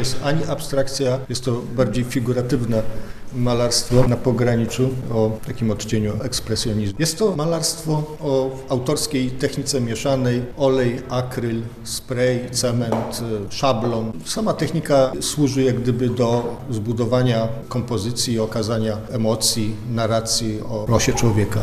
jest ani abstrakcja, jest to bardziej figuratywne malarstwo na pograniczu o takim odcieniu ekspresjonizmu. Jest to malarstwo o autorskiej technice mieszanej, olej, akryl, spray, cement, szablon. Sama technika służy jak gdyby do zbudowania kompozycji, okazania emocji, narracji o losie człowieka.